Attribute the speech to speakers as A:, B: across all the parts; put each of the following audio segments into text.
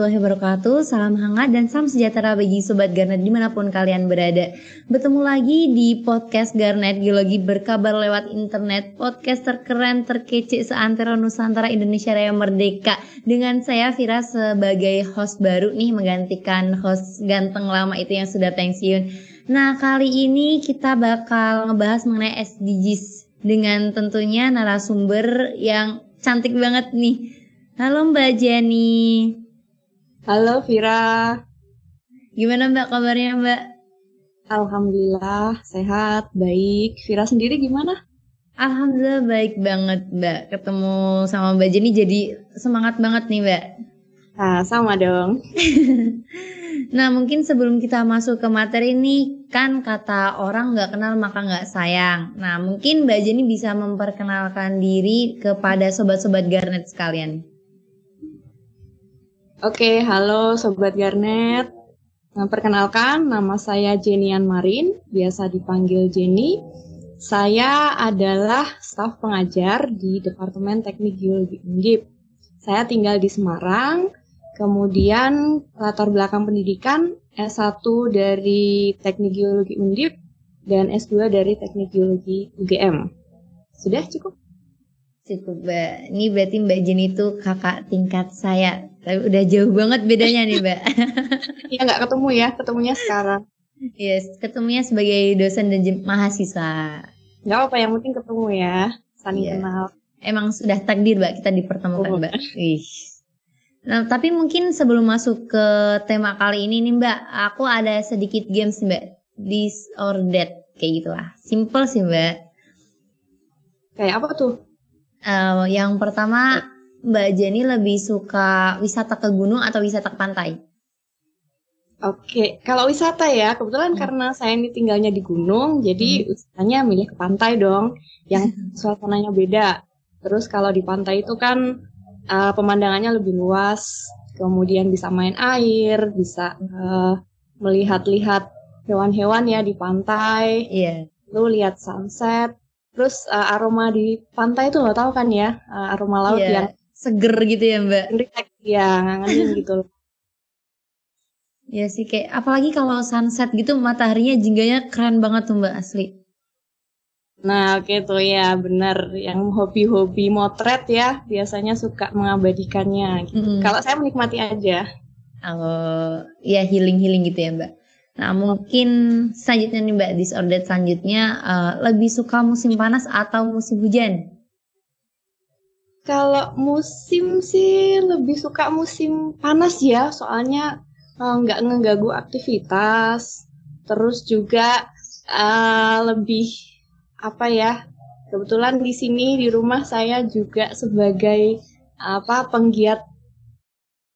A: Warahmatullahi wabarakatuh. Salam hangat dan salam sejahtera bagi Sobat Garnet di mana pun kalian berada. Bertemu lagi di podcast Garnet Geologi berkabar lewat internet. Podcast terkeren, terkece seantero Nusantara Indonesia Raya Merdeka. Dengan saya Vira sebagai host baru nih Menggantikan host ganteng lama itu yang sudah pensiun. Nah kali ini kita bakal ngebahas mengenai SDGs Dengan tentunya narasumber yang cantik banget nih. Halo Mbak Jenny.
B: Halo Vira.
A: Gimana Mbak kabarnya Mbak?
B: Alhamdulillah sehat, baik. Vira sendiri gimana?
A: Alhamdulillah baik banget Mbak. Ketemu sama Mbak Jenny jadi semangat banget nih Mbak.
B: Nah, sama dong.
A: nah mungkin sebelum kita masuk ke materi ini kan kata orang nggak kenal maka nggak sayang. Nah mungkin Mbak Jenny bisa memperkenalkan diri kepada sobat-sobat Garnet sekalian.
B: Oke, halo Sobat Garnet. Nah, perkenalkan, nama saya Jenian Marin, biasa dipanggil Jenny. Saya adalah staf pengajar di Departemen Teknik Geologi Undip. Saya tinggal di Semarang, kemudian latar belakang pendidikan S1 dari Teknik Geologi Undip dan S2 dari Teknik Geologi UGM. Sudah cukup?
A: Cukup Mbak. Ini berarti Mbak Jenny itu kakak tingkat saya. Tapi udah jauh banget bedanya nih Mbak.
B: Iya nggak ketemu ya, ketemunya sekarang.
A: Yes, ketemunya sebagai dosen dan mahasiswa.
B: Gak apa-apa, yang penting ketemu ya, saling yeah. kenal.
A: Emang sudah takdir Mbak kita dipertemukan oh. Mbak. Wih. Nah, tapi mungkin sebelum masuk ke tema kali ini nih Mbak, aku ada sedikit games Mbak. This or that, kayak gitu lah. Simple sih Mbak.
B: Kayak apa tuh?
A: Uh, yang pertama, Mbak Jenny lebih suka wisata ke gunung atau wisata ke pantai?
B: Oke, kalau wisata ya, kebetulan hmm. karena saya ini tinggalnya di gunung, jadi hmm. wisatanya milih ke pantai dong, yang suasananya beda. Terus kalau di pantai itu kan uh, pemandangannya lebih luas, kemudian bisa main air, bisa uh, melihat-lihat hewan-hewan ya di pantai.
A: Yeah.
B: Lalu lihat sunset. Terus uh, aroma di pantai itu lo tau kan ya, uh, aroma laut yeah. yang
A: seger gitu ya Mbak.
B: Ya, ngangenin gitu.
A: Ya sih kayak apalagi kalau sunset gitu mataharinya jingganya keren banget tuh Mbak asli.
B: Nah, oke okay, tuh ya benar yang hobi-hobi motret ya biasanya suka mengabadikannya. Gitu. Mm. Kalau saya menikmati aja.
A: Oh, ya healing-healing gitu ya Mbak. Nah, mungkin selanjutnya nih Mbak, disorder selanjutnya uh, lebih suka musim panas atau musim hujan?
B: Kalau musim sih lebih suka musim panas ya, soalnya uh, nggak ngeganggu aktivitas. Terus juga uh, lebih apa ya? Kebetulan di sini di rumah saya juga sebagai apa penggiat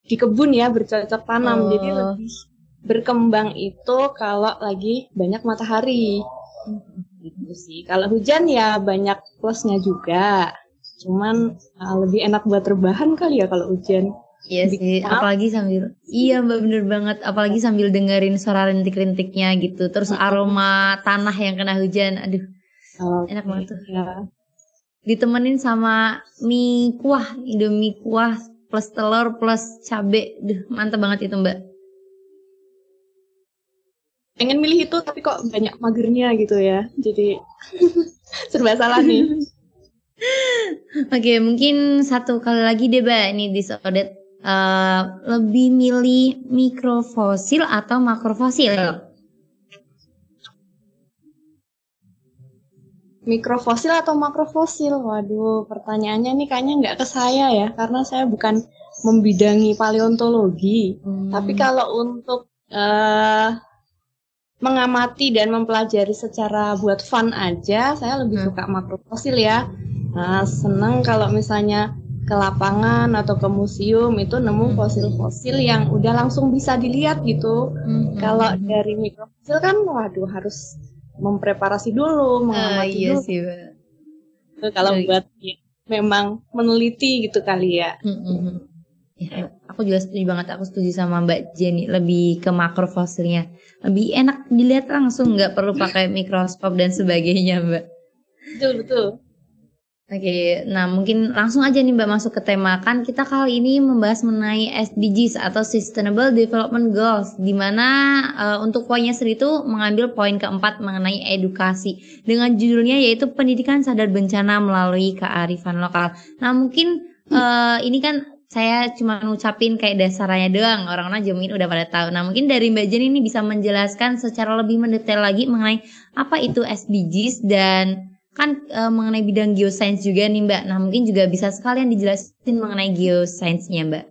B: di kebun ya bercocok tanam, oh. jadi lebih berkembang itu kalau lagi banyak matahari. Gitu sih. Kalau hujan ya banyak plusnya juga. Cuman uh, lebih enak buat rebahan kali ya kalau hujan.
A: Iya sih, apalagi sambil iya mbak bener banget, apalagi sambil dengerin suara rintik-rintiknya gitu, terus aroma tanah yang kena hujan, aduh, oh, enak banget tuh. Ya. Ditemenin sama mie kuah, indomie kuah plus telur plus cabe, duh mantep banget itu mbak.
B: Pengen milih itu tapi kok banyak magernya gitu ya. Jadi serba salah nih
A: oke mungkin satu kali lagi deh mbak ini disordered uh, lebih milih mikrofosil atau makrofosil
B: mikrofosil atau makrofosil waduh pertanyaannya nih kayaknya nggak ke saya ya karena saya bukan membidangi paleontologi hmm. tapi kalau untuk uh, mengamati dan mempelajari secara buat fun aja, saya lebih hmm. suka makrofosil ya. Nah, seneng kalau misalnya ke lapangan atau ke museum itu nemu hmm. fosil-fosil yang udah langsung bisa dilihat gitu. Hmm. Kalau dari mikrofosil kan, waduh harus mempreparasi dulu, mengamati uh, iya dulu. Sih, Itu kalau buat ya, memang meneliti gitu kali ya. Hmm. hmm, hmm.
A: Ya, aku juga setuju banget. Aku setuju sama Mbak Jenny lebih ke makrofosilnya. Lebih enak dilihat langsung, nggak perlu pakai mikroskop dan sebagainya, Mbak.
B: Betul betul.
A: Oke, nah mungkin langsung aja nih Mbak masuk ke tema kan kita kali ini membahas mengenai SDGs atau Sustainable Development Goals di mana uh, untuk poinnya sendiri itu mengambil poin keempat mengenai edukasi dengan judulnya yaitu pendidikan sadar bencana melalui kearifan lokal. Nah mungkin uh, ini kan saya cuma ngucapin kayak dasarnya doang orang-orang jamin udah pada tahu. Nah mungkin dari Mbak Jen ini bisa menjelaskan secara lebih mendetail lagi mengenai apa itu SDGs dan kan e, mengenai bidang geoscience juga nih Mbak. Nah mungkin juga bisa sekalian dijelasin mengenai geoscience-nya Mbak.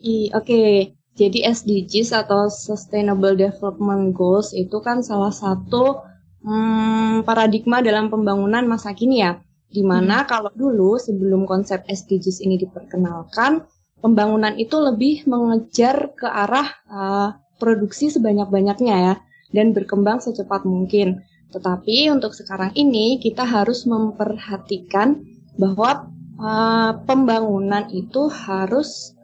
B: Oke, okay. jadi SDGs atau Sustainable Development Goals itu kan salah satu hmm, paradigma dalam pembangunan masa kini ya. Di mana hmm. kalau dulu sebelum konsep SDGs ini diperkenalkan, pembangunan itu lebih mengejar ke arah uh, produksi sebanyak-banyaknya ya dan berkembang secepat mungkin. Tetapi untuk sekarang ini kita harus memperhatikan bahwa uh, pembangunan itu harus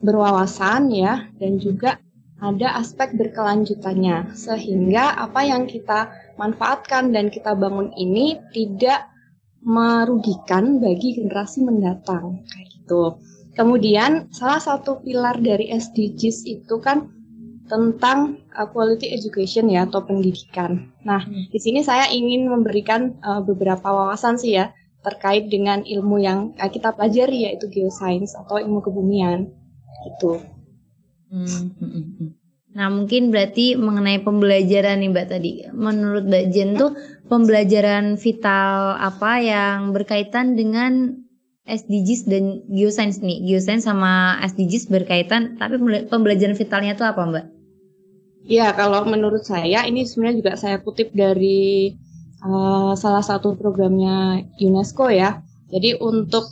B: berwawasan ya dan juga ada aspek berkelanjutannya sehingga apa yang kita manfaatkan dan kita bangun ini tidak merugikan bagi generasi mendatang kayak gitu. Kemudian salah satu pilar dari SDGs itu kan tentang uh, quality education ya atau pendidikan. Nah, hmm. di sini saya ingin memberikan uh, beberapa wawasan sih ya terkait dengan ilmu yang uh, kita pelajari yaitu geoscience atau ilmu kebumian. Itu.
A: Hmm, hmm, hmm. Nah, mungkin berarti mengenai pembelajaran nih Mbak tadi. Menurut Mbak Jen tuh pembelajaran vital apa yang berkaitan dengan SDGs dan geoscience nih. Geoscience sama SDGs berkaitan, tapi pembelajaran vitalnya tuh apa Mbak?
B: Ya, kalau menurut saya ini sebenarnya juga saya kutip dari uh, salah satu programnya UNESCO ya. Jadi untuk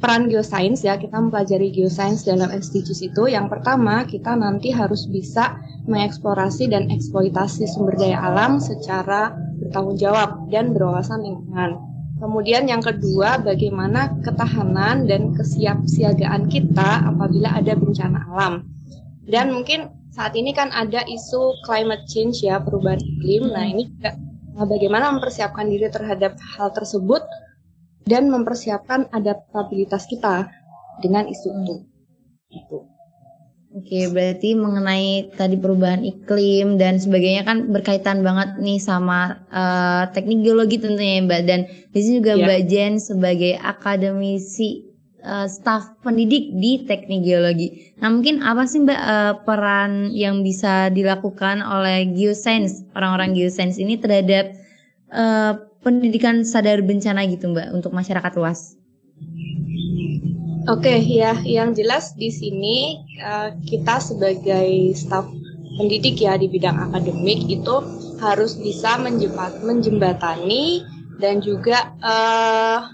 B: peran geoscience ya, kita mempelajari geoscience dalam SDGs itu yang pertama kita nanti harus bisa mengeksplorasi dan eksploitasi sumber daya alam secara bertanggung jawab dan berwawasan lingkungan. Kemudian yang kedua, bagaimana ketahanan dan kesiapsiagaan kita apabila ada bencana alam. Dan mungkin saat ini kan ada isu climate change ya perubahan iklim. Nah ini juga nah, bagaimana mempersiapkan diri terhadap hal tersebut dan mempersiapkan adaptabilitas kita dengan isu itu. Itu.
A: Oke, berarti mengenai tadi perubahan iklim dan sebagainya kan berkaitan banget nih sama uh, teknik geologi tentunya ya Mbak. Dan di sini juga yeah. Mbak Jen sebagai akademisi uh, staf pendidik di teknik geologi. Nah mungkin apa sih mbak uh, peran yang bisa dilakukan oleh geoscience orang-orang geoscience ini terhadap uh, pendidikan sadar bencana gitu mbak untuk masyarakat luas?
B: Oke okay, ya, yang jelas di sini uh, kita sebagai staf pendidik ya di bidang akademik itu harus bisa menjembat, menjembatani dan juga uh,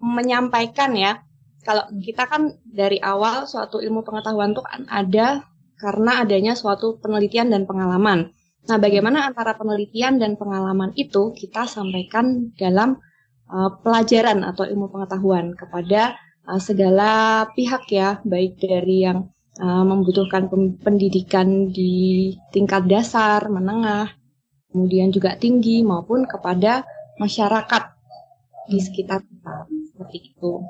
B: menyampaikan ya kalau kita kan dari awal suatu ilmu pengetahuan itu kan ada karena adanya suatu penelitian dan pengalaman. Nah, bagaimana antara penelitian dan pengalaman itu kita sampaikan dalam uh, pelajaran atau ilmu pengetahuan kepada uh, segala pihak ya, baik dari yang uh, membutuhkan pendidikan di tingkat dasar, menengah, kemudian juga tinggi maupun kepada masyarakat di sekitar kita seperti itu.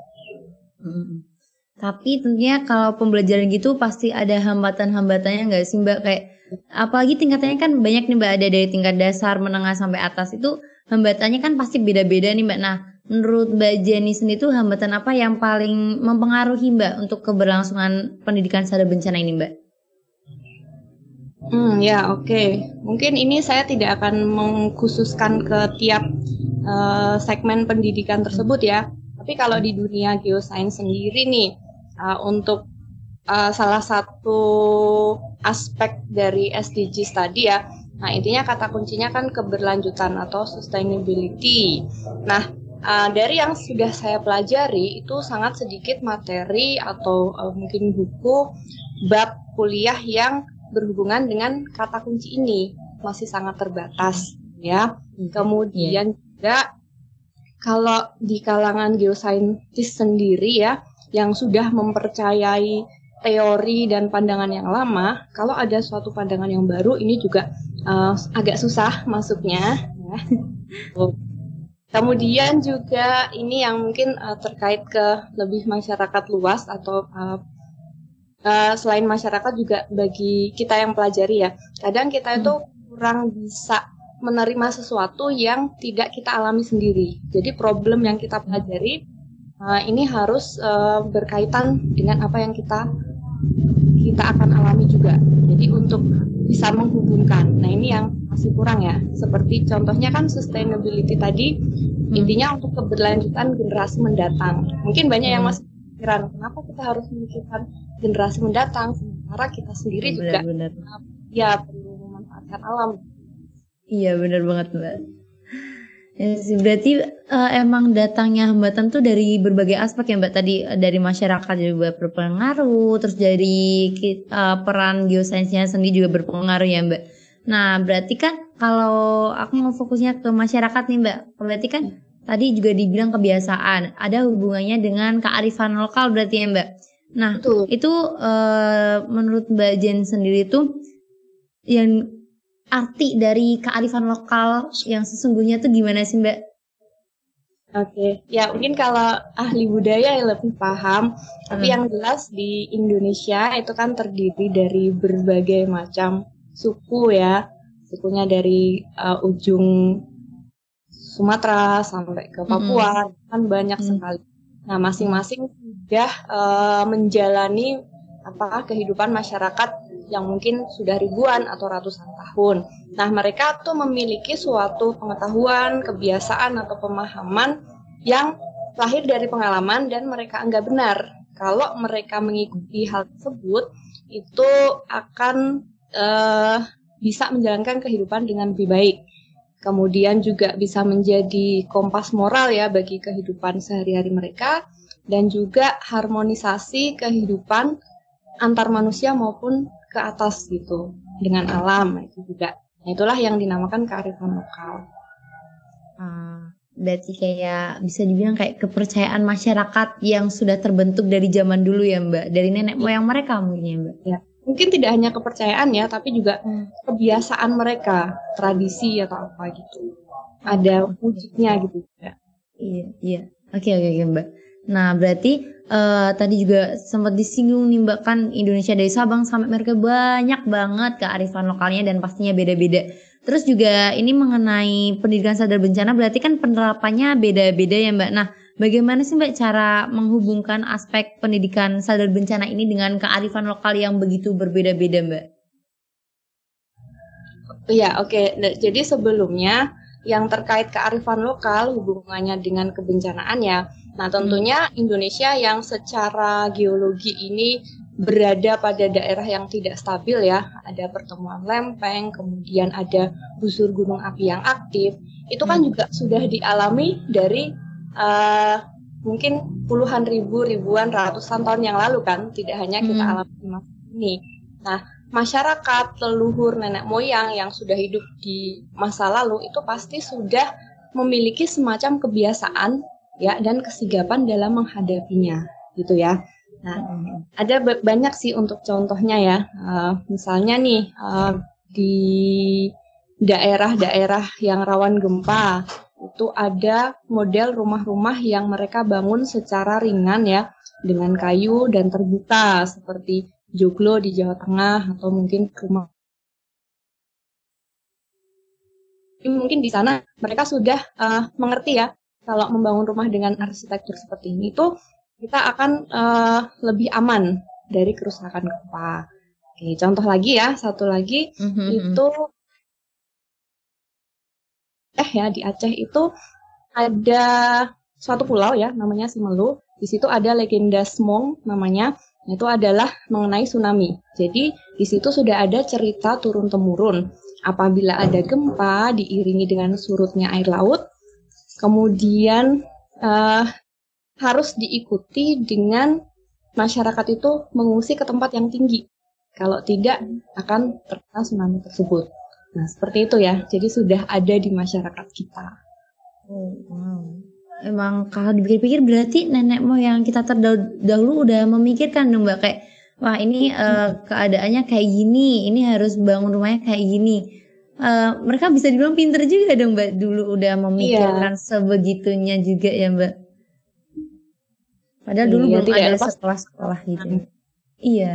A: Tapi tentunya kalau pembelajaran gitu pasti ada hambatan-hambatannya nggak sih Mbak? Kayak apalagi tingkatannya kan banyak nih Mbak ada dari tingkat dasar, menengah sampai atas itu hambatannya kan pasti beda-beda nih Mbak. Nah, menurut Mbak Jenny sendiri itu hambatan apa yang paling mempengaruhi Mbak untuk keberlangsungan pendidikan sadar bencana ini Mbak?
B: Hmm ya oke. Okay. Mungkin ini saya tidak akan mengkhususkan ke tiap uh, segmen pendidikan tersebut ya. Tapi kalau di dunia geoscience sendiri nih, uh, untuk uh, salah satu aspek dari SDGs tadi ya, nah intinya kata kuncinya kan keberlanjutan atau sustainability. Nah, uh, dari yang sudah saya pelajari itu sangat sedikit materi atau uh, mungkin buku bab kuliah yang berhubungan dengan kata kunci ini masih sangat terbatas ya. Hmm. Kemudian yeah. juga kalau di kalangan geosaintis sendiri ya, yang sudah mempercayai teori dan pandangan yang lama, kalau ada suatu pandangan yang baru, ini juga uh, agak susah masuknya. Ya. Kemudian juga ini yang mungkin uh, terkait ke lebih masyarakat luas atau uh, uh, selain masyarakat juga bagi kita yang pelajari ya. Kadang kita itu hmm. kurang bisa menerima sesuatu yang tidak kita alami sendiri. Jadi problem yang kita pelajari uh, ini harus uh, berkaitan dengan apa yang kita kita akan alami juga. Jadi untuk bisa menghubungkan. Nah ini yang masih kurang ya. Seperti contohnya kan sustainability tadi, hmm. intinya untuk keberlanjutan generasi mendatang. Mungkin banyak hmm. yang masih pikiran, kenapa kita harus memikirkan generasi mendatang, sementara kita sendiri benar, juga benar. ya perlu memanfaatkan alam.
A: Iya benar banget mbak. Ya sih, berarti uh, emang datangnya hambatan tuh dari berbagai aspek ya Mbak tadi dari masyarakat juga berpengaruh, terus dari uh, peran geosainsnya sendiri juga berpengaruh ya Mbak. Nah, berarti kan kalau aku mau fokusnya ke masyarakat nih Mbak, berarti kan tadi juga dibilang kebiasaan, ada hubungannya dengan kearifan lokal berarti ya Mbak. Nah, Betul. itu uh, menurut Mbak Jen sendiri tuh yang arti dari kearifan lokal yang sesungguhnya tuh gimana sih Mbak?
B: Oke, ya mungkin kalau ahli budaya yang lebih paham, tapi hmm. yang jelas di Indonesia itu kan terdiri dari berbagai macam suku ya sukunya dari uh, ujung Sumatera sampai ke Papua mm-hmm. kan banyak mm-hmm. sekali. Nah masing-masing sudah uh, menjalani apa kehidupan masyarakat yang mungkin sudah ribuan atau ratusan tahun. Nah mereka tuh memiliki suatu pengetahuan, kebiasaan atau pemahaman yang lahir dari pengalaman dan mereka anggap benar. Kalau mereka mengikuti hal tersebut itu akan uh, bisa menjalankan kehidupan dengan lebih baik. Kemudian juga bisa menjadi kompas moral ya bagi kehidupan sehari-hari mereka dan juga harmonisasi kehidupan antar manusia maupun ke atas gitu dengan alam itu juga. Nah, itulah yang dinamakan kearifan lokal.
A: Hmm, berarti kayak bisa dibilang kayak kepercayaan masyarakat yang sudah terbentuk dari zaman dulu ya Mbak, dari nenek moyang mereka mungkin ya Mbak.
B: Ya mungkin tidak hanya kepercayaan ya, tapi juga hmm. kebiasaan mereka, tradisi atau apa gitu. Ada wujudnya gitu
A: ya. Iya, iya. Oke, oke, oke, Mbak. Nah, berarti uh, tadi juga sempat disinggung nih Mbak kan Indonesia dari Sabang sampai Merauke banyak banget kearifan lokalnya dan pastinya beda-beda. Terus juga ini mengenai pendidikan sadar bencana berarti kan penerapannya beda-beda ya Mbak. Nah, Bagaimana sih Mbak cara menghubungkan aspek pendidikan sadar bencana ini dengan kearifan lokal yang begitu berbeda-beda Mbak?
B: Iya, oke. Okay. Nah, jadi sebelumnya yang terkait kearifan lokal hubungannya dengan kebencanaan ya. Nah, tentunya. Indonesia yang secara geologi ini berada pada daerah yang tidak stabil ya. Ada pertemuan lempeng, kemudian ada busur gunung api yang aktif. Itu kan juga sudah dialami dari uh, mungkin puluhan ribu, ribuan, ratusan tahun yang lalu kan, tidak hanya kita hmm. alami masa ini. Nah, masyarakat, leluhur, nenek moyang yang sudah hidup di masa lalu itu pasti sudah memiliki semacam kebiasaan ya dan kesigapan dalam menghadapinya, gitu ya. Nah, ada banyak sih untuk contohnya ya. Uh, misalnya nih uh, di daerah-daerah yang rawan gempa itu ada model rumah-rumah yang mereka bangun secara ringan ya dengan kayu dan terbuka seperti joglo di Jawa Tengah atau mungkin rumah mungkin di sana mereka sudah uh, mengerti ya kalau membangun rumah dengan arsitektur seperti ini itu kita akan uh, lebih aman dari kerusakan gempa. Oke, contoh lagi ya, satu lagi mm -hmm. itu eh ya di Aceh itu ada suatu pulau ya namanya Simelu. Di situ ada legenda Smong namanya. Itu adalah mengenai tsunami. Jadi di situ sudah ada cerita turun temurun. Apabila ada gempa diiringi dengan surutnya air laut, kemudian uh, harus diikuti dengan masyarakat itu mengungsi ke tempat yang tinggi. Kalau tidak akan terkena tsunami tersebut. Nah, seperti itu ya. Jadi sudah ada di masyarakat kita.
A: Oh, wow. Emang kalau dipikir-pikir berarti nenek moyang kita terdahulu udah memikirkan dong Mbak kayak wah ini uh, keadaannya kayak gini, ini harus bangun rumahnya kayak gini. Uh, mereka bisa dibilang pinter juga dong mbak dulu udah memikirkan iya. sebegitunya juga ya mbak padahal dulu iya, belum ada sekolah-sekolah gitu hmm. iya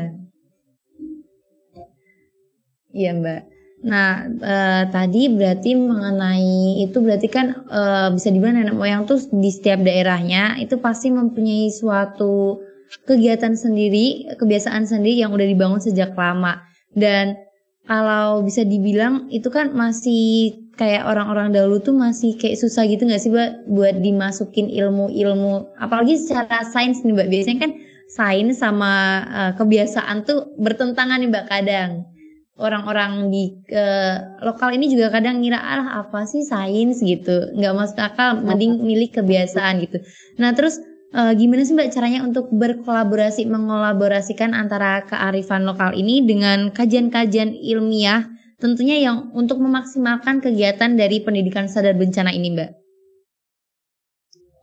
A: iya mbak Nah, uh, tadi berarti mengenai itu berarti kan uh, bisa dibilang nenek moyang tuh di setiap daerahnya itu pasti mempunyai suatu kegiatan sendiri, kebiasaan sendiri yang udah dibangun sejak lama. Dan kalau bisa dibilang itu kan masih kayak orang-orang dahulu tuh masih kayak susah gitu nggak sih Mbak buat dimasukin ilmu-ilmu? Apalagi secara sains nih Mbak. Biasanya kan sains sama uh, kebiasaan tuh bertentangan nih Mbak kadang. Orang-orang di uh, lokal ini juga kadang ngira ah apa sih sains? gitu. Nggak masuk akal mending milik kebiasaan gitu. Nah terus uh, gimana sih mbak caranya untuk berkolaborasi mengolaborasikan antara kearifan lokal ini dengan kajian-kajian ilmiah tentunya yang untuk memaksimalkan kegiatan dari pendidikan sadar bencana ini mbak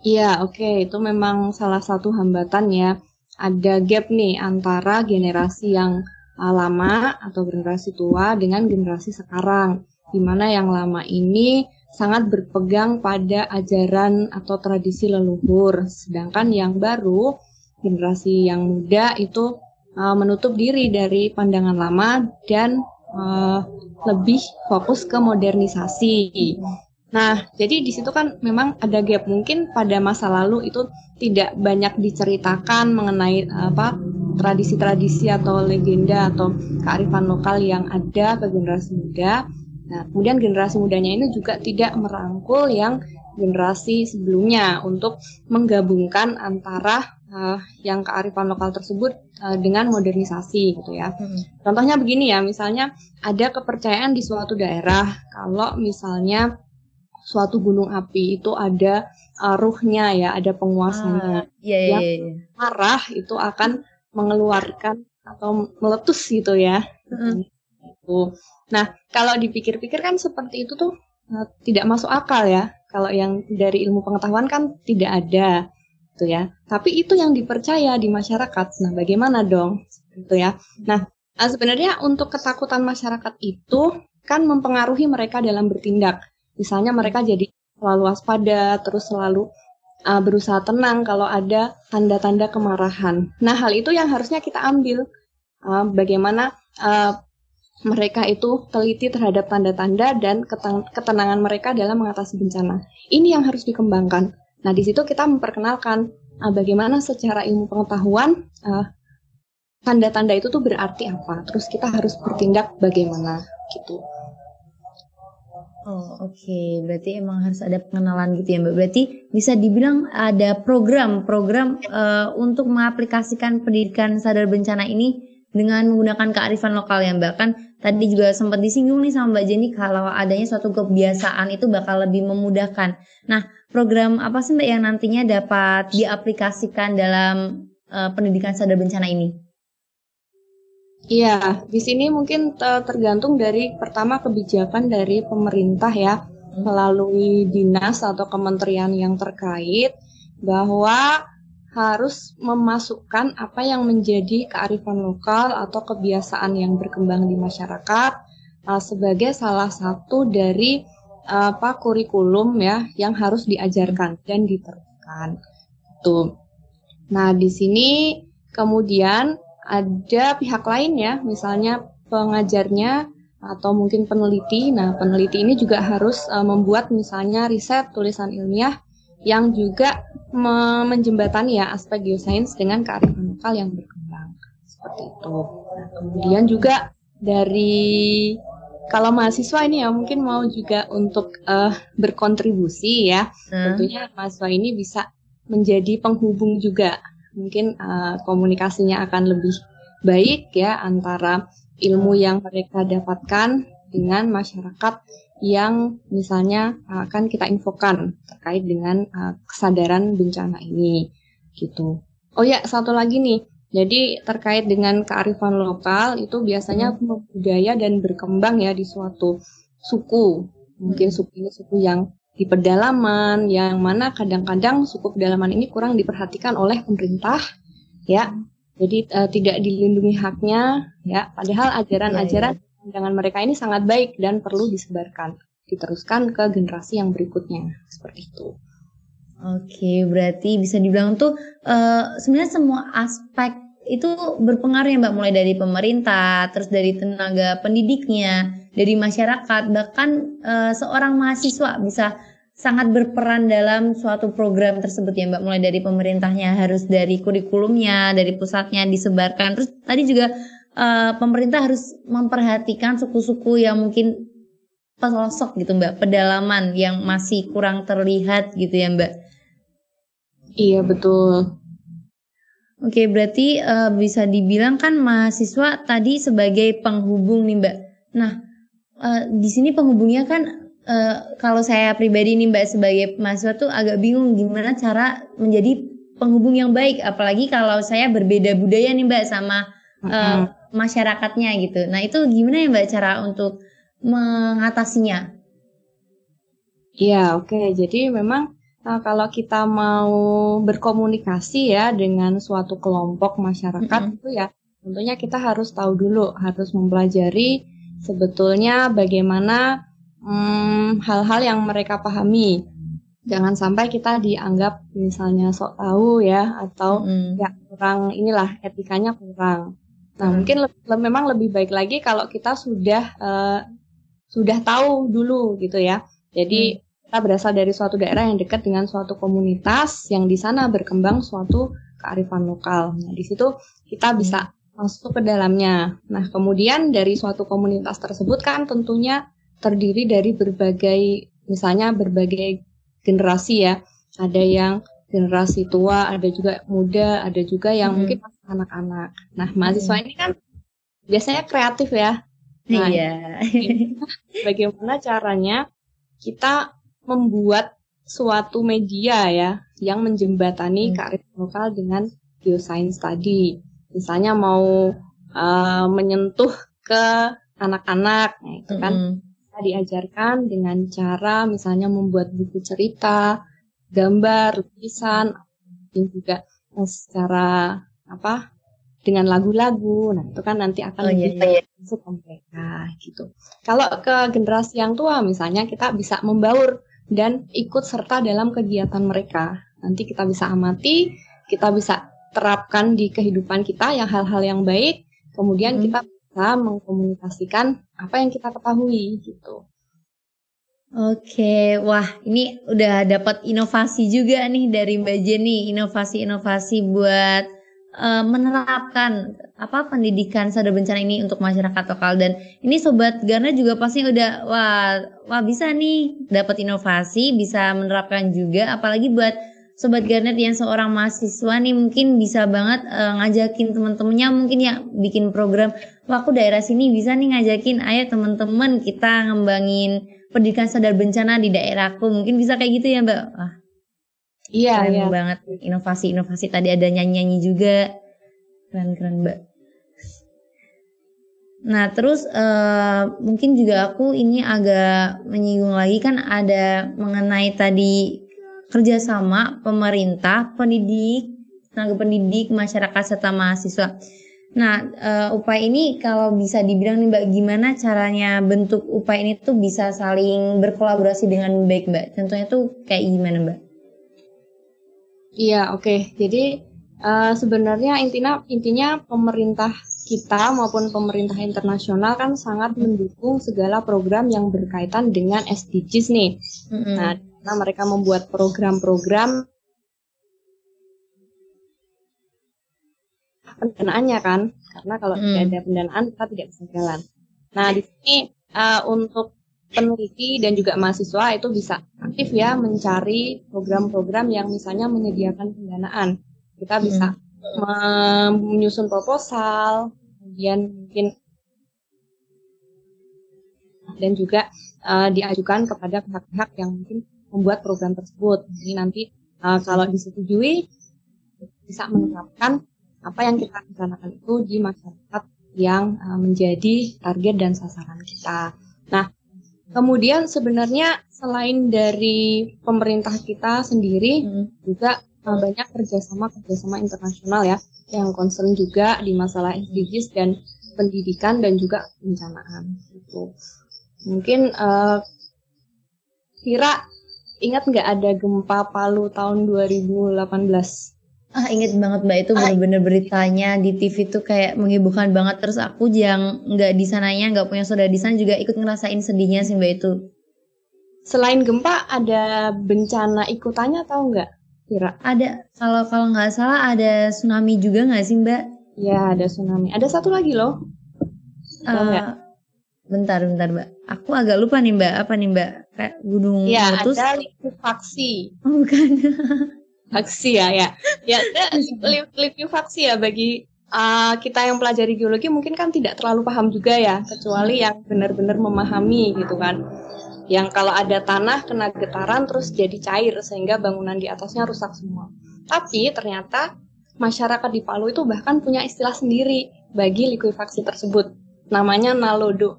B: Iya, oke, okay. itu memang salah satu hambatan ya. Ada gap nih antara generasi yang uh, lama atau generasi tua dengan generasi sekarang, di mana yang lama ini sangat berpegang pada ajaran atau tradisi leluhur, sedangkan yang baru generasi yang muda itu uh, menutup diri dari pandangan lama dan uh, lebih fokus ke modernisasi. Nah, jadi di situ kan memang ada gap mungkin pada masa lalu itu tidak banyak diceritakan mengenai apa tradisi-tradisi atau legenda atau kearifan lokal yang ada ke generasi muda. Nah, kemudian generasi mudanya ini juga tidak merangkul yang generasi sebelumnya untuk menggabungkan antara uh, yang kearifan lokal tersebut uh, dengan modernisasi gitu ya. Hmm. Contohnya begini ya, misalnya ada kepercayaan di suatu daerah kalau misalnya suatu gunung api itu ada uh, ruhnya ya, ada penguasanya. Ah,
A: iya, iya,
B: yang iya. marah itu akan mengeluarkan atau meletus gitu ya. Mm. Nah, kalau dipikir-pikir kan seperti itu tuh uh, tidak masuk akal ya. Kalau yang dari ilmu pengetahuan kan tidak ada gitu ya. Tapi itu yang dipercaya di masyarakat. Nah, bagaimana dong? Gitu ya. Nah, uh, sebenarnya untuk ketakutan masyarakat itu kan mempengaruhi mereka dalam bertindak. Misalnya mereka jadi selalu waspada, terus selalu uh, berusaha tenang kalau ada tanda-tanda kemarahan. Nah, hal itu yang harusnya kita ambil. Uh, bagaimana uh, mereka itu teliti terhadap tanda-tanda dan ketenangan mereka dalam mengatasi bencana. Ini yang harus dikembangkan. Nah, di situ kita memperkenalkan uh, bagaimana secara ilmu pengetahuan uh, tanda-tanda itu tuh berarti apa. Terus kita harus bertindak bagaimana gitu.
A: Oh oke, okay. berarti emang harus ada pengenalan gitu ya mbak. Berarti bisa dibilang ada program-program uh, untuk mengaplikasikan pendidikan sadar bencana ini dengan menggunakan kearifan lokal ya mbak. Kan tadi juga sempat disinggung nih sama mbak Jenny kalau adanya suatu kebiasaan itu bakal lebih memudahkan. Nah program apa sih mbak yang nantinya dapat diaplikasikan dalam uh, pendidikan sadar bencana ini?
B: Iya, di sini mungkin tergantung dari pertama kebijakan dari pemerintah ya, hmm. melalui dinas atau kementerian yang terkait bahwa harus memasukkan apa yang menjadi kearifan lokal atau kebiasaan yang berkembang di masyarakat uh, sebagai salah satu dari uh, apa kurikulum ya yang harus diajarkan dan diterapkan. Tuh. Nah, di sini kemudian ada pihak lain ya, misalnya pengajarnya atau mungkin peneliti. Nah, peneliti ini juga harus uh, membuat misalnya riset tulisan ilmiah yang juga menjembatani ya aspek geosains dengan kearifan lokal yang berkembang seperti itu. Nah, kemudian juga dari kalau mahasiswa ini ya mungkin mau juga untuk uh, berkontribusi ya, hmm. tentunya mahasiswa ini bisa menjadi penghubung juga mungkin uh, komunikasinya akan lebih baik ya antara ilmu yang mereka dapatkan dengan masyarakat yang misalnya akan kita infokan terkait dengan uh, kesadaran bencana ini gitu. Oh ya, satu lagi nih. Jadi terkait dengan kearifan lokal itu biasanya hmm. budaya dan berkembang ya di suatu suku. Mungkin hmm. suku ini suku yang di pedalaman yang mana kadang-kadang suku pedalaman ini kurang diperhatikan oleh pemerintah ya jadi uh, tidak dilindungi haknya ya padahal ajaran-ajaran ya, ya. Pandangan mereka ini sangat baik dan perlu disebarkan, diteruskan ke generasi yang berikutnya seperti itu.
A: Oke, berarti bisa dibilang tuh uh, sebenarnya semua aspek itu berpengaruh ya Mbak, mulai dari pemerintah, terus dari tenaga pendidiknya, dari masyarakat, bahkan uh, seorang mahasiswa bisa sangat berperan dalam suatu program tersebut ya Mbak, mulai dari pemerintahnya harus dari kurikulumnya, dari pusatnya disebarkan. Terus tadi juga uh, pemerintah harus memperhatikan suku-suku yang mungkin pelosok gitu Mbak, pedalaman yang masih kurang terlihat gitu ya Mbak.
B: Iya betul.
A: Oke, berarti uh, bisa dibilang kan mahasiswa tadi sebagai penghubung nih Mbak. Nah, uh, di sini penghubungnya kan uh, kalau saya pribadi nih Mbak sebagai mahasiswa tuh agak bingung gimana cara menjadi penghubung yang baik apalagi kalau saya berbeda budaya nih Mbak sama uh, masyarakatnya gitu. Nah, itu gimana ya Mbak cara untuk mengatasinya?
B: Iya, oke. Okay. Jadi memang uh, kalau kita mau berkomunikasi ya dengan suatu kelompok masyarakat mm -hmm. itu ya tentunya kita harus tahu dulu, harus mempelajari sebetulnya bagaimana Hmm, hal-hal hmm, yang mereka pahami. Jangan sampai kita dianggap misalnya sok tahu ya atau hmm. ya kurang inilah etikanya kurang. Nah, hmm. mungkin le le memang lebih baik lagi kalau kita sudah uh, sudah tahu dulu gitu ya. Jadi hmm. kita berasal dari suatu daerah yang dekat dengan suatu komunitas yang di sana berkembang suatu kearifan lokal. Nah, di situ kita bisa hmm. masuk ke dalamnya. Nah, kemudian dari suatu komunitas tersebut kan tentunya terdiri dari berbagai misalnya berbagai generasi ya. Ada yang generasi tua, ada juga muda, ada juga yang hmm. mungkin anak-anak. Nah, mahasiswa hmm. ini kan biasanya kreatif ya. Nah,
A: iya.
B: bagaimana caranya kita membuat suatu media ya yang menjembatani hmm. kearifan lokal dengan geoscience tadi. Misalnya mau uh, menyentuh ke anak-anak, nah itu kan hmm diajarkan dengan cara misalnya membuat buku cerita, gambar, lukisan, dan juga eh, secara apa dengan lagu-lagu. Nah itu kan nanti akan oh, iya, lebih iya, iya. masuk ke mereka gitu. Kalau ke generasi yang tua misalnya kita bisa membaur dan ikut serta dalam kegiatan mereka. Nanti kita bisa amati, kita bisa terapkan di kehidupan kita yang hal-hal yang baik. Kemudian hmm. kita bisa mengkomunikasikan apa yang kita ketahui gitu.
A: Oke, wah ini udah dapat inovasi juga nih dari Mbak Jenny, inovasi-inovasi buat uh, menerapkan apa pendidikan sadar bencana ini untuk masyarakat lokal dan ini sobat Garna juga pasti udah wah wah bisa nih dapat inovasi, bisa menerapkan juga apalagi buat Sobat Garnet yang seorang mahasiswa nih mungkin bisa banget uh, ngajakin teman-temannya mungkin ya bikin program. Wah aku daerah sini bisa nih ngajakin ayo teman-teman kita ngembangin pendidikan sadar bencana di daerahku. Mungkin bisa kayak gitu ya Mbak. Wah.
B: Iya, keren iya.
A: banget inovasi-inovasi tadi ada nyanyi-nyanyi juga. Keren-keren Mbak. Nah terus uh, mungkin juga aku ini agak menyinggung lagi kan ada mengenai tadi kerjasama pemerintah, pendidik, tenaga pendidik, masyarakat serta mahasiswa. Nah, uh, upaya ini kalau bisa dibilang nih Mbak, gimana caranya bentuk upaya ini tuh bisa saling berkolaborasi dengan baik Mbak? Contohnya tuh kayak gimana Mbak?
B: Iya, oke. Okay. Jadi uh, sebenarnya intinya intinya pemerintah kita maupun pemerintah internasional kan sangat mendukung segala program yang berkaitan dengan SDGs nih. Mm -hmm. Nah, karena mereka membuat program-program pendanaannya kan karena kalau hmm. tidak ada pendanaan kita tidak bisa jalan. Nah di sini uh, untuk peneliti dan juga mahasiswa itu bisa aktif ya mencari program-program yang misalnya menyediakan pendanaan. Kita bisa hmm. menyusun proposal, kemudian mungkin dan juga uh, diajukan kepada pihak-pihak yang mungkin membuat program tersebut. Jadi nanti uh, kalau disetujui bisa menerapkan apa yang kita rencanakan itu di masyarakat yang uh, menjadi target dan sasaran kita. Nah, kemudian sebenarnya selain dari pemerintah kita sendiri hmm. juga uh, banyak kerjasama kerjasama internasional ya yang concern juga di masalah SDGs dan pendidikan dan juga pencanaan gitu. Mungkin uh, Kira ingat nggak ada gempa Palu tahun 2018?
A: Ah inget banget mbak itu bener-bener beritanya di TV tuh kayak menghiburkan banget terus aku yang nggak di sananya nggak punya saudara di sana juga ikut ngerasain sedihnya sih mbak itu.
B: Selain gempa ada bencana ikutannya tahu nggak Kira?
A: Ada kalau kalau nggak salah ada tsunami juga nggak sih mbak?
B: Ya ada tsunami. Ada satu lagi loh.
A: Uh, bentar bentar mbak. Aku agak lupa nih mbak apa nih mbak? kayak gunung
B: ya,
A: meletus.
B: ada likuifaksi.
A: Oh, bukan.
B: Faksi ya, ya. Ya, likuifaksi ya bagi uh, kita yang pelajari geologi mungkin kan tidak terlalu paham juga ya, kecuali yang benar-benar memahami gitu kan. Yang kalau ada tanah kena getaran terus jadi cair sehingga bangunan di atasnya rusak semua. Tapi ternyata masyarakat di Palu itu bahkan punya istilah sendiri bagi likuifaksi tersebut. Namanya nalodo.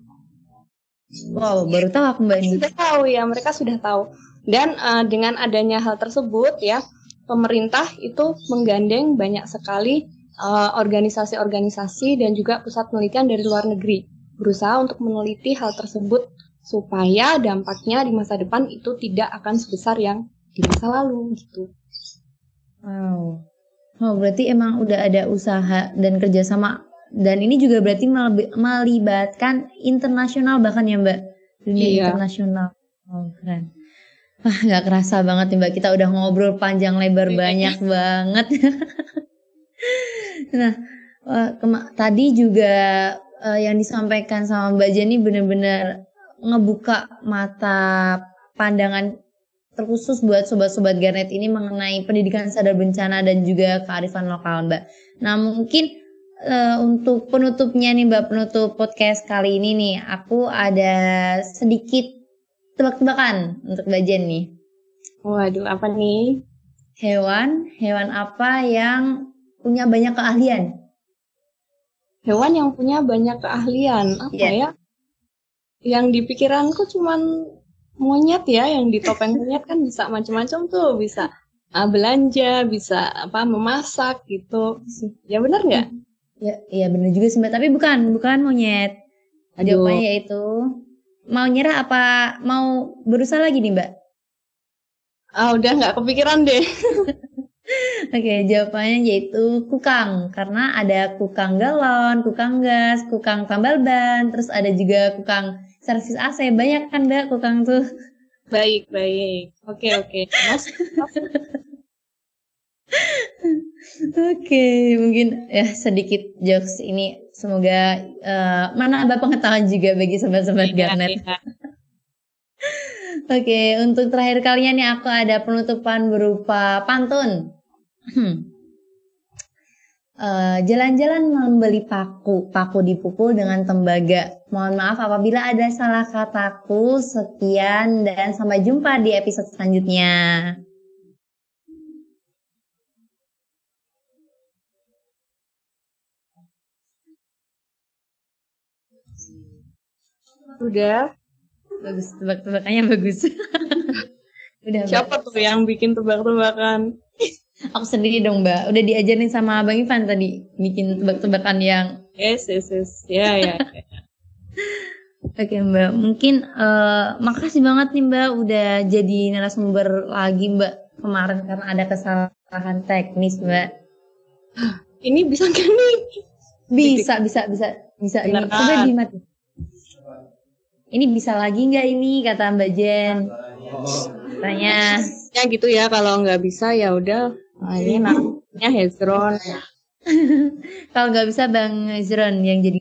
A: Wow, baru tahu aku Mbak ini.
B: Sudah tahu ya, mereka sudah tahu. Dan uh, dengan adanya hal tersebut ya, pemerintah itu menggandeng banyak sekali eh, organisasi-organisasi uh, dan juga pusat penelitian dari luar negeri berusaha untuk meneliti hal tersebut supaya dampaknya di masa depan itu tidak akan sebesar yang di masa lalu gitu.
A: Wow. Oh, berarti emang udah ada usaha dan kerjasama dan ini juga berarti melibatkan internasional bahkan ya Mbak dunia iya. internasional oh keren wah nggak kerasa banget nih Mbak kita udah ngobrol panjang lebar iya. banyak banget nah tadi juga uh, yang disampaikan sama Mbak Jenny benar-benar ngebuka mata pandangan terkhusus buat sobat-sobat Garnet ini mengenai pendidikan sadar bencana dan juga kearifan lokal Mbak. Nah mungkin uh, untuk penutupnya nih Mbak, penutup podcast kali ini nih, aku ada sedikit tebak-tebakan untuk Mbak Jen nih.
B: Waduh, apa nih?
A: Hewan, hewan apa yang punya banyak keahlian?
B: Hewan yang punya banyak keahlian, apa yeah. ya? Yang di pikiranku cuman monyet ya, yang di topeng monyet kan bisa macam-macam tuh, bisa uh, belanja, bisa apa memasak gitu. Ya benar nggak?
A: Ya, iya benar juga sih Mbak, tapi bukan, bukan monyet. Aduh. Jawabannya yaitu mau nyerah apa mau berusaha lagi nih Mbak?
B: Ah udah nggak kepikiran deh.
A: Oke, jawabannya yaitu kukang karena ada kukang galon, kukang gas, kukang tambal ban, terus ada juga kukang servis AC. Banyak kan Mbak kukang tuh?
B: Baik, baik. Oke, oke. Mas, mas
A: Oke, mungkin ya sedikit jokes ini semoga uh, mana ada pengetahuan juga bagi sobat-sobat iya, Garnet. Iya. Oke, untuk terakhir kalinya nih aku ada penutupan berupa pantun. Uh, jalan-jalan membeli paku, paku dipukul dengan tembaga. Mohon maaf apabila ada salah kataku. Sekian dan sampai jumpa di episode selanjutnya.
B: Udah.
A: Bagus, tebak-tebakannya bagus.
B: Udah. Siapa tuh yang bikin tebak-tebakan?
A: Aku sendiri dong, Mbak. Udah diajarin sama Bang Ivan tadi bikin tebak-tebakan yang
B: Yes, yes, yes. Ya, ya.
A: Oke Mbak, mungkin uh, makasih banget nih Mbak udah jadi narasumber lagi Mbak kemarin karena ada kesalahan teknis Mbak.
B: Ini bisa kan nih?
A: Bisa, bisa, bisa, bisa. Beneran. Ini coba dimati ini bisa lagi nggak ini? Kata Mbak Jen. Tanya.
B: Ya gitu ya kalau nggak bisa ya udah. Nah, ini namanya Hezron.
A: Kalau nggak bisa Bang Hezron yang jadi